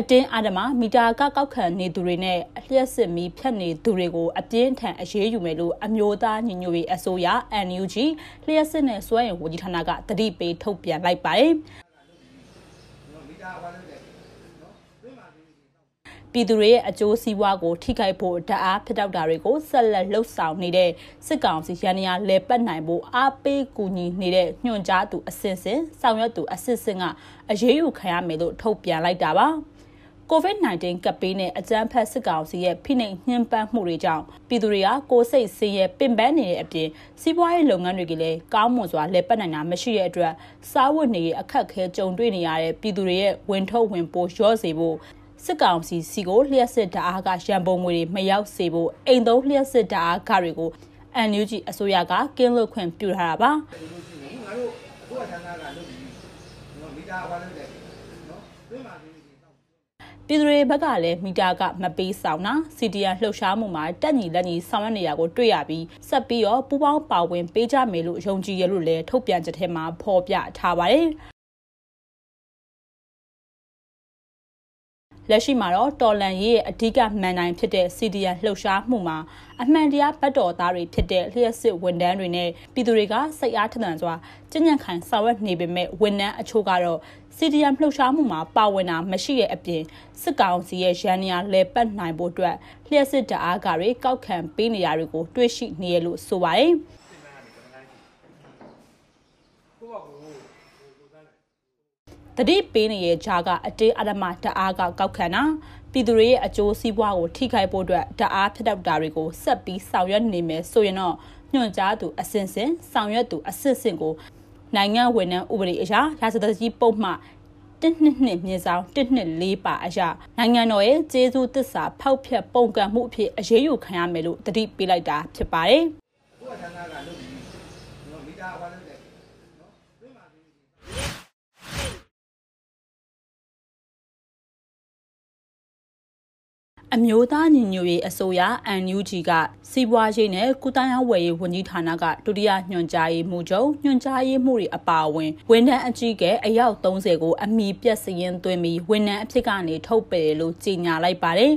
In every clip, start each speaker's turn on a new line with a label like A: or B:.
A: အတင်းအဓမ္မမီတာကကောက်ခံနေသူတွေနဲ့အလျှက်စစ်မီဖြတ်နေသူတွေကိုအပြင်းထန်အရေးယူမယ်လို့အမျိုးသားညီညွတ်ရေးအစိုးရ NUG လျှက်စစ်နဲ့စွဲရင်ဝန်ကြီးဌာနကတတိပေးထုတ်ပြန်လိုက်ပါတယ်ပြည်သူတွေရဲ့အကျိုးစီးပွားကိုထိခိုက်ဖို့ဓာတ်အားဖြစ်တောက်တာတွေကိုဆက်လက်လှုပ်ဆောင်နေတဲ့စစ်ကောင်စီရန်ရာလဲပတ်နိုင်ဖို့အားပေးကူညီနေတဲ့ညွှန်ကြားသူအစင်စင်ဆောင်ရွက်သူအစစ်စင်ကအရေးယူခံရမယ်လို့ထုတ်ပြန်လိုက်တာပါ COVID-19 ကပ်ဘေးနဲ့အကြမ်းဖက်စစ်ကောင်စီရဲ့ဖိနှိပ်ညှဉ်းပန်းမှုတွေကြောင့်ပြည်သူတွေကကိုယ်စိတ်ဆင်းရဲပင်ပန်းနေတဲ့အပြင်စီးပွားရေးလုပ်ငန်းတွေကလည်းကောင်းမွန်စွာလည်ပတ်နိုင်တာမရှိတဲ့အတွက်စားဝတ်နေရေးအခက်အခဲကြုံတွေ့နေရတဲ့ပြည်သူတွေရဲ့ဝင်ထုတ်ဝင်ပိုးလျော့စေဖို့စစ်ကောင်စီစီကိုလျှက်စစ်ဓာတ်အားကရန်ပုံငွေတွေမရောက်စေဖို့အိမ်သုံးလျှက်စစ်ဓာတ်အားကတွေကို NUG အစိုးရကကင်းလွတ်ခွင့်ပြုထားတာပါငါတို့အခုအထမ်းကလုပ်ပြီးနော်မီတာဟောလုပ်တယ်နော်တွင်းမှာ ပြည်သူတွေဘက်ကလည်းမီတာကမပေးဆောင်တာစီဒီအန်လှုပ်ရှားမှုမှာတက်ညီလက်ညီဆောင်ရွက်နေရကိုတွေ့ရပြီးဆက်ပြီးတော့ပူပေါင်းပါဝင်ပေးကြမယ်လို့ယုံကြည်ရလို့လည်းထုတ်ပြန်ချက်ထဲမှာဖော်ပြထားပါတယ် လက်ရှိမှာတော့တော်လန်ရေးရဲ့အဓိကမန်နိုင်ဖြစ်တဲ့ CDN လှုပ်ရှားမှုမှာအမှန်တရားဘတ်တော်သားတွေဖြစ်တဲ့လျှက်စစ်ဝန်ထမ်းတွေနဲ့ပြည်သူတွေကစိတ်အားထက်သန်စွာကြင်ညံ့ခိုင်ဆောင်ရွက်နေပေမဲ့ဝန်ထမ်းအချို့ကတော့ CDM လှုပ်ရှားမှုမှာပါဝင်တာမရှိတဲ့အပြင်စစ်ကောင်စီရဲ့ရန်နေရာလဲပတ်နိုင်ဖို့အတွက်လျှက်စစ်တအားကတွေကောက်ခံပေးနေရတွေကိုတွေ့ရှိနေရလို့ဆိုပါတယ်။ တတိပေးနေတဲ့ဂျာကအတေးအဓမ္မတအားကကောက်ခံတာပြည်သူတွေရဲ့အကျိုးစီးပွားကိုထိခိုက်ဖို့အတွက်တအားဖြစ်တော့တာတွေကိုဆက်ပြီးဆောင်ရွက်နေမယ်ဆိုရင်တော့ညွှန်ကြားသူအစင်စင်ဆောင်ရွက်သူအစစ်စင်ကိုနိုင်ငံဝန်ထမ်းဥပဒေအရရာဇသကြီးပုံမှတစ်နှစ်နှစ်မြေဆောင်တစ်နှစ်လေးပါအရာနိုင်ငံတော်ရဲ့ကျေးဇူးသစ္စာဖောက်ဖျက်ပုံကံမှုအဖြစ်အရေးယူခံရမယ်လို့တတိပေးလိုက်တာဖြစ်ပါတယ်။အခုကဌာနကလုပ်ပြီးနော်မီတာဟောလို့ အမျိုးသားညီညွတ်ရေးအစိုးရ NUG ကစီးပွားရေးနဲ့ကုသရေးဝယ်ရေးဝန်ကြီးဌာနကဒုတိယညွှန်ကြားရေးမှူးချုပ်ညွှန်ကြားရေးမှူးတွေအပါအဝင်ဝန်ထမ်းအကြီးအကဲအယောက်30ကိုအမိပြက်စရင်သွင်းပြီးဝန်ထမ်းအဖြစ်ကနေထုတ်ပယ်လို့ကြေညာလိုက်ပါတယ်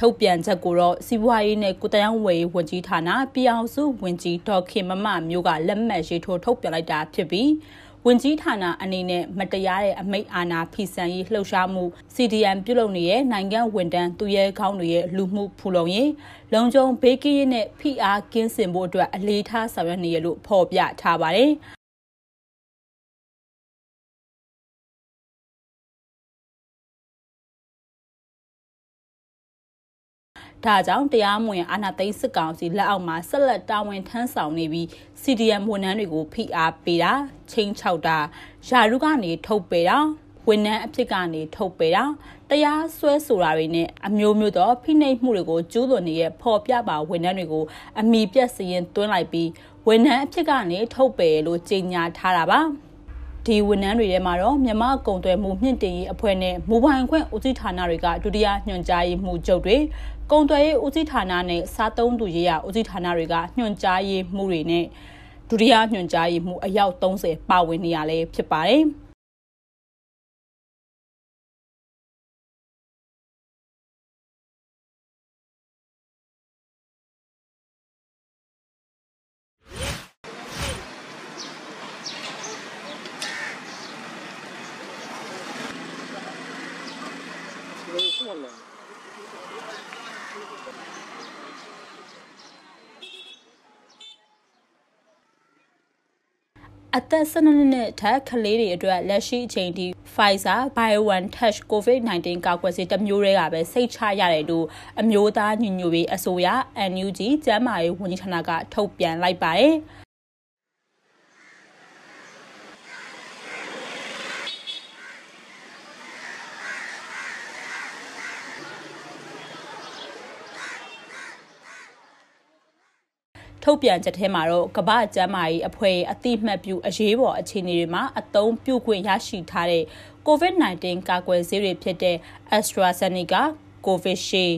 A: ထုတ်ပြန်ချက်ကိုတော့စီးပွားရေးနဲ့ကုတယံဝယ်ဝန်ကြီးဌာနပြည်အောင်စုဝန်ကြီးဒေါ်ခင်မမမျိုးကလက်မှတ်ရေးထိုးထုတ်ပြန်လိုက်တာဖြစ်ပြီး ဝင်ကြီးဌာနအနေနဲ့မတရားတဲ့အမိတ်အာဏာဖီဆန်ရေးလှုပ်ရှားမှု CDM ပြုလုပ်နေတဲ့နိုင်ငံဝန်တန်းသူရဲကောင်းတွေရဲ့လူမှုဖူလုံရေးလုံခြုံဘေးကင်းရေးနဲ့ဖိအားကင်းစင်ဖို့အတွက်အလေးထားဆောင်ရွက်နေရလို့ဖော်ပြထားပါတယ်။ ဒါကြောင့်တရားမဝင်အာဏာသိမ်းစစ်ကောင်စီလက်အောက်မှာဆက်လက်တာဝန်ထမ်းဆောင်နေပြီး CDM ဝန်ထမ်းတွေကိုဖိအားပေးတာချင်းချောက်တာယာရုကနေထုတ်ပယ်တာဝန်ထမ်းအဖြစ်ကနေထုတ်ပယ်တာတရားစွဲဆိုတာတွေနဲ့အမျိုးမျိုးသောဖိနှိပ်မှုတွေကိုကျူးလွန်နေတဲ့ဖော်ပြပါဝန်ထမ်းတွေကိုအမိပြတ်စရင်တွန်းလိုက်ပြီးဝန်ထမ်းအဖြစ်ကနေထုတ်ပယ်လို့ကြေညာထားတာပါ ဒီဝန်ထမ်းတွေထဲမှာတော့မြန်မာကုံသွဲမှုမြင့်တင်ရေးအဖွဲ့နဲ့မိုဘိုင်းခွင့်ဦးစီးဌာနတွေကဒုတိယညွှန်ကြားရေးမှူးချုပ်တွေကုံသွဲရေးဦးစီးဌာနနဲ့စားသုံးသူရေးရာဦးစီးဌာနတွေကညွှန်ကြားရေးမှူးတွေနဲ့ဒုတိယညွှန်ကြားရေးမှူးအယောက်30ပါဝင်နေရလဲဖြစ်ပါတယ်။ အသက်12နှစ်ထက်ကလေးတွေအတွက်လက်ရှိအချိန်ထိ Pfizer BioNTech COVID-19 ကာကွယ်ဆေးတစ်မျိုးတည်းကပဲစိတ်ချရတယ်လို့အမျိုးသားညီညွတ်ရေးအစိုးရ NUG ကျန်းမာရေးဝန်ကြီးဌာနကထုတ်ပြန်လိုက်ပါတယ်။ ထုတ်ပြန်ချက်ထဲမှာတော့ကမ္ဘာ့ကျန်းမာရေးအဖွဲ့အသိမှတ်ပြုအရေးပေါ်အခြေအနေတွေမှာအသုံးပြုခွင့်ရရှိထားတဲ့ COVID-19 ကာကွယ်ဆေးတွေဖြစ်တဲ့ AstraZeneca, Covishield,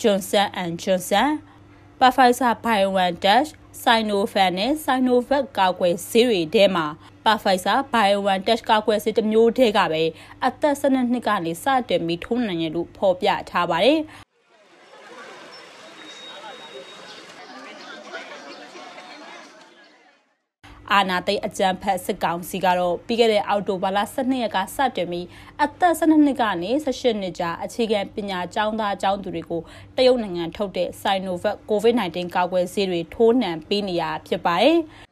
A: Johnson & Johnson, Pfizer BioNTech, Sinovac နဲ့ Sinovac ကာကွယ်ဆေးတွေထဲမှာ Pfizer BioNTech ကာကွယ်ဆေးတစ်မျိုးတည်းကပဲအသက်12နှစ်ကနေစတင်ပြီးထိုးနိုင်ရလို့ဖော်ပြထားပါတယ်။ အာနာသိအကြံဖက်စစ်ကောင်စီကတော့ပြီးခဲ့တဲ့အောက်တိုဘာလ12ရက်ကစတင်ပြီးအသက်12နှစ်ကနေ18နှစ်ကြာအခြေခံပညာကျောင်းသားကျောင်းသူတွေကိုတရုတ်နိုင်ငံထုတ်တဲ့ Sinovac COVID-19 ကာကွယ်ဆေးတွေထိုးနှံပေးနေရဖြစ်ပါတယ်။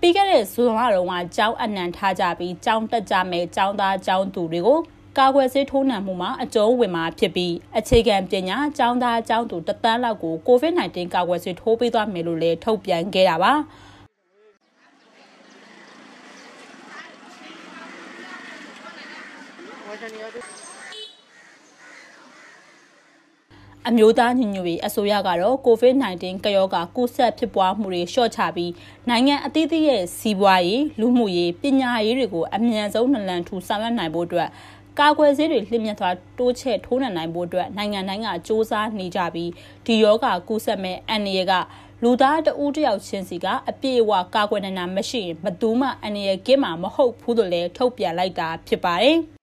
A: ပြီးခဲ့တဲ့ဇွန်လတုန်းကကျောင်းအနှံထားကြပြီးကျောင်းတက်ကြမယ်ကျောင်းသားကျောင်းသူတွေကို ကာကွယ်ဆေးထိုးနှံမှုမှာအကျုံးဝင်မှာဖြစ်ပြီးအခြေခံပညာကျောင်းသားကျောင်းသူတသန်းလောက်ကို COVID-19 ကာကွယ်ဆေးထိုးပေးသွားမယ်လို့လည်းထုတ်ပြန်ခဲ့တာပါအမျိုးသားညီညွတ်ရေးအစိုးရကတော့ COVID-19 ကရောဂါကူးစက်ဖြစ်ပွားမှုတွေလျှော့ချပြီးနိုင်ငံအသီးသီးရဲ့စီးပွားရေးလူမှုရေးပညာရေးတွေကိုအမြန်ဆုံးနလန်ထူဆောင်ရွက်နိုင်ဖို့အတွက် ကာကွယ်ဆေးတွေလျင်မြတ်စွာတိုးချဲ့ထိုးနှံနိုင်ဖို့အတွက်နိုင်ငံတိုင်းကစ조사နေကြပြီးဒီယောဂကူးစက်မဲ့အန်ရီကလူသားတဦးတယောက်ချင်းစီကအပြည့်အဝကာကွယ်နိုင်တာမရှိရင်ဘသူမှအန်ရီကင်းမှာမဟုတ်ဘူးလို့လည်းထုတ်ပြန်လိုက်တာဖြစ်ပါတယ်။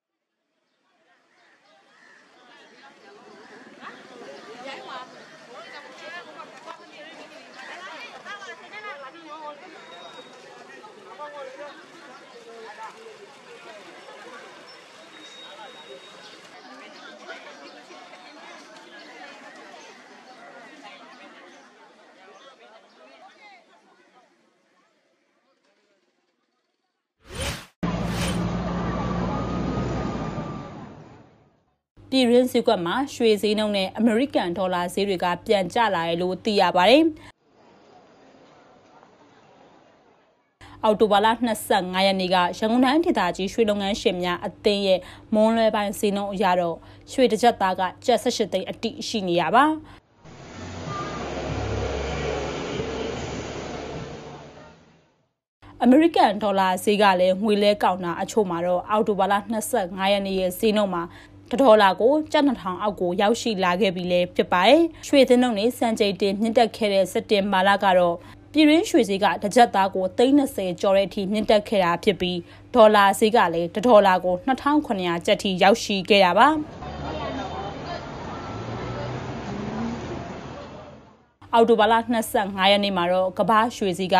A: ပြည်ရင်းစည်းကွက်မှာရွှေဈေးနှုန်းနဲ့အမေရိကန်ဒေါ်လာဈေးတွေကပြန်ကျလာတယ်လို့သိရပါတယ်။အော်တိုဘာလ25ရက်နေ့ကရန်ကုန်တိုင်းဒေသကြီးရွှေလုပ်ငန်းရှင်များအသင်းရဲ့မွန်လွယ်ပိုင်းစီနှုန်းအရတော့ရွှေတစ်ကြက်သားကကျပ်18သိန်းအတိရှိနေရပါအမေရိကန်ဒေါ်လာဈေးကလည်းငွေလဲကောက်တာအချို့မှာတော့အောက်တိုဘာလ25ရက်နေ့ရဲ့ဈေးနှုန်းမှာတ ဒေါ်လာကိုကျပ်2000အောက်ကိုရောက်ရှိလာခဲ့ပြီလည်းဖြစ်ပါတယ်။ရွှေသင်းနှုန်းနဲ့စံချိန်တင်မြင့်တက်ခဲ့တဲ့စက်တင်ဘာလကတော့ပြည်ရင်းရွှေဈေးကတစ်ကြက်သားကို330ကျော်တဲ့အထိမြင့်တက်ခဲ့တာဖြစ်ပြီးဒေါ်လာဈေးကလည်း1ဒေါ်လာကို2900ကျပ်ထိရောက်ရှိခဲ့တာပါအော်တိုဘာလ25ရက်နေ့မှာတော့ကဘာရွှေဈေးက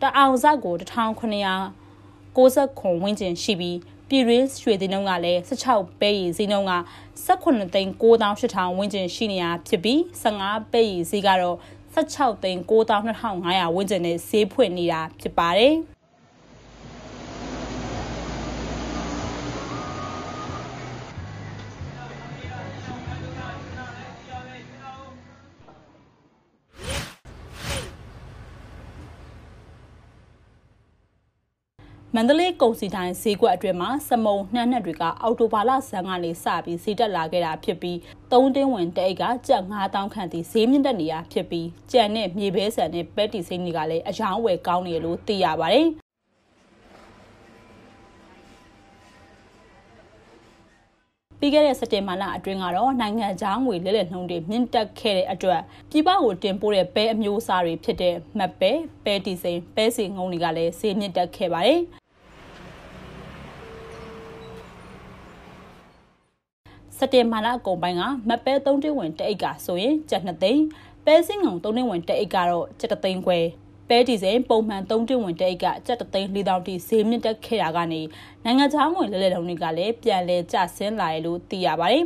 A: တအောင်စကို1990ခွန်ဝန်းကျင်ရှိပြီး ပြည်ရင်းရွှေသင်းနှုန်းကလည်း16ပဲရည်ဈေးနှုန်းက18သိန်း9800ဝန်းကျင်ရှိနေတာဖြစ်ပြီး15ပဲရည်ဈေးကတော့16သိန်း92,500ဝန်းကျင်နဲ့ဈေးဖွင့်နေတာဖြစ်ပါတယ်။ မန္တလေးကုန်စည်တိုင်းဈေးကွက်အတွင်းမှာစမုံနှမ်းနှက်တွေကအော်တိုဘာလဇန်ကနေစပြီးဈေးတက်လာခဲ့တာဖြစ်ပြီးသုံးတင်းဝင်တအိတ်ကကျပ်9000ခန့်ထိဈေးမြင့်တက်နေတာဖြစ်ပြီးကြံနဲ့မြေဘဲဆန်နဲ့ပဲတီစိမ့်တွေကလည်းအယောင်းဝယ်ကောင်းနေလို့သိရပါတယ်ပြီးခဲ့တဲ့စက်တင်ဘာလအတွင်းကတော့နိုင်ငံခြားငွေလဲလှယ်နှုန်းတွေမြင့်တက်ခဲ့တဲ့အတွက်ပြည်ပကိုတင်ပို့တဲ့ပဲအမျိုးအစားတွေဖြစ်တဲ့မတ်ပဲပဲတီစိန်ပဲစီငုံတွေကလည်းဈေးမြင့်တက်ခဲ့ပါတယ် စက်တင်ဘာလအကုန်ပိုင်းကမတ်ပဲ3တင်းဝင်တအိတ်ကဆိုရင်ကျပ်2သိန်းပဲစင်းငုံ3တင်းဝင်တအိတ်ကတော့ကျပ်3သိန်းခွဲပဲဒီဇယ်ပုံမှန်3တင်းဝင်တအိတ်ကကျပ်3သိန်း4000တိဈေးမြင့်တက်ခဲ့တာကနေနိုင်ငံခြားငွေလဲလှယ်တုံးတွေကလည်းပြန်လဲကျဆင်းလာတယ်လို့သိရပါတယ်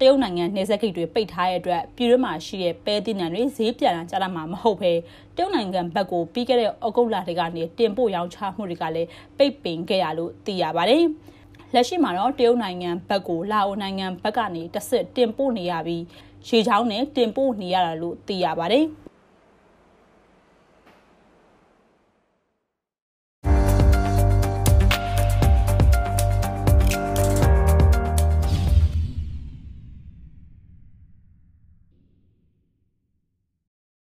A: တရုတ်နိုင်ငံနေဆက်ဂိတ်တွေပိတ်ထားတဲ့အတွက်ပြည်တွင်းမှာရှိတဲ့ပဲသီးနှံတွေဈေးပြန်လာကြတာမှမဟုတ်ဘဲတရုတ်နိုင်ငံဘက်ကိုပြီးခဲ့တဲ့ဩဂုတ်လတွေကနေတင်ပို့ရောင်းချမှုတွေကလည်းပိတ်ပင်ခဲ့ရလို့သိရပါတယ်။လက်ရှိမှာတော့တရုတ်နိုင်ငံဘက်ကိုလာအိုနိုင်ငံဘက်ကနေတစ်စစ်တင်ပို့နေရပြီးရေချောင်းနဲ့တင်ပို့နေရတာလို့သိရပါတယ်။